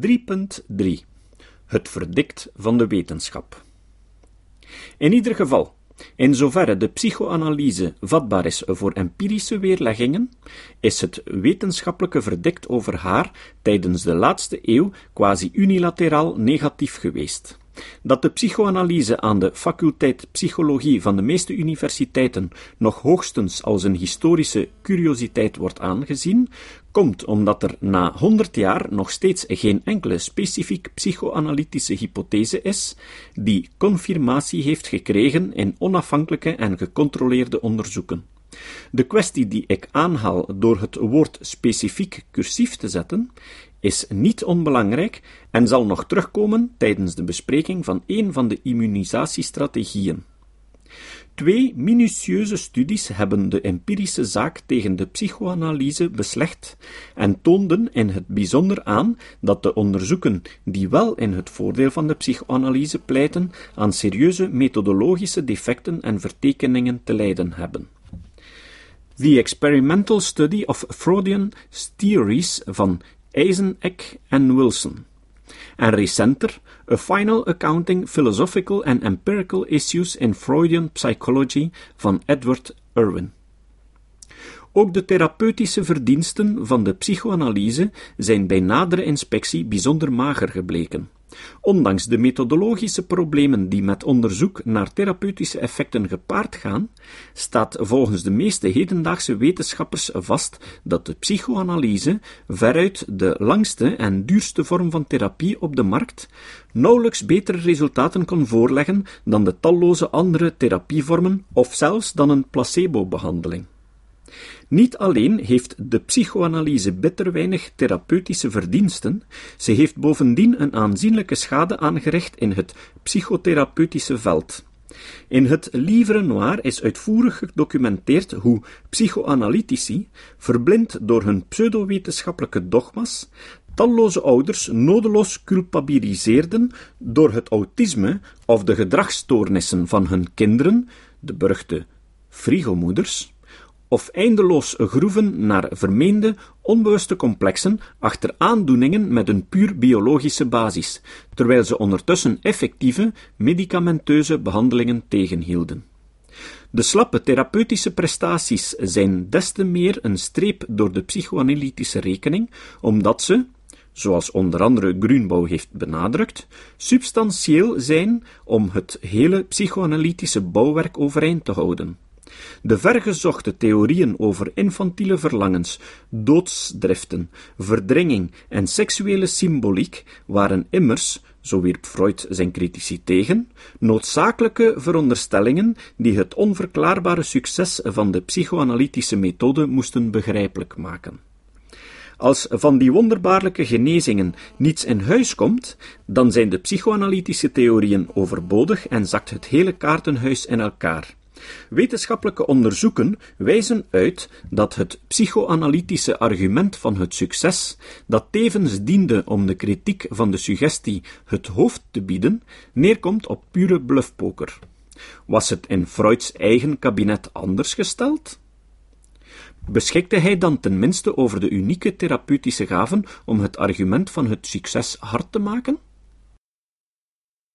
3.3 Het verdikt van de wetenschap. In ieder geval, in zoverre de psychoanalyse vatbaar is voor empirische weerleggingen, is het wetenschappelijke verdikt over haar tijdens de laatste eeuw quasi unilateraal negatief geweest. Dat de psychoanalyse aan de faculteit psychologie van de meeste universiteiten nog hoogstens als een historische curiositeit wordt aangezien, komt omdat er na honderd jaar nog steeds geen enkele specifiek psychoanalytische hypothese is die confirmatie heeft gekregen in onafhankelijke en gecontroleerde onderzoeken. De kwestie die ik aanhaal door het woord specifiek cursief te zetten, is niet onbelangrijk en zal nog terugkomen tijdens de bespreking van een van de immunisatiestrategieën. Twee minutieuze studies hebben de empirische zaak tegen de psychoanalyse beslecht en toonden in het bijzonder aan dat de onderzoeken die wel in het voordeel van de psychoanalyse pleiten, aan serieuze methodologische defecten en vertekeningen te lijden hebben. The Experimental Study of Freudian Theories van Eiseneck en Wilson. En recenter, A Final Accounting Philosophical and Empirical Issues in Freudian Psychology van Edward Irwin. Ook de therapeutische verdiensten van de psychoanalyse zijn bij nadere inspectie bijzonder mager gebleken. Ondanks de methodologische problemen die met onderzoek naar therapeutische effecten gepaard gaan, staat volgens de meeste hedendaagse wetenschappers vast dat de psychoanalyse, veruit de langste en duurste vorm van therapie op de markt, nauwelijks betere resultaten kon voorleggen dan de talloze andere therapievormen of zelfs dan een placebo-behandeling. Niet alleen heeft de psychoanalyse bitter weinig therapeutische verdiensten, ze heeft bovendien een aanzienlijke schade aangericht in het psychotherapeutische veld. In het Livre Noir is uitvoerig gedocumenteerd hoe psychoanalytici, verblind door hun pseudowetenschappelijke dogma's, talloze ouders nodeloos culpabiliseerden door het autisme of de gedragsstoornissen van hun kinderen, de beruchte frigomoeders, of eindeloos groeven naar vermeende onbewuste complexen achter aandoeningen met een puur biologische basis, terwijl ze ondertussen effectieve medicamenteuze behandelingen tegenhielden. De slappe therapeutische prestaties zijn des te meer een streep door de psychoanalytische rekening, omdat ze, zoals onder andere Grunbouw heeft benadrukt, substantieel zijn om het hele psychoanalytische bouwwerk overeind te houden. De vergezochte theorieën over infantiele verlangens, doodsdriften, verdringing en seksuele symboliek waren immers, zo wierp Freud zijn critici tegen, noodzakelijke veronderstellingen die het onverklaarbare succes van de psychoanalytische methode moesten begrijpelijk maken. Als van die wonderbaarlijke genezingen niets in huis komt, dan zijn de psychoanalytische theorieën overbodig en zakt het hele kaartenhuis in elkaar. Wetenschappelijke onderzoeken wijzen uit dat het psychoanalytische argument van het succes, dat tevens diende om de kritiek van de suggestie het hoofd te bieden, neerkomt op pure bluffpoker. Was het in Freuds eigen kabinet anders gesteld? Beschikte hij dan tenminste over de unieke therapeutische gaven om het argument van het succes hard te maken?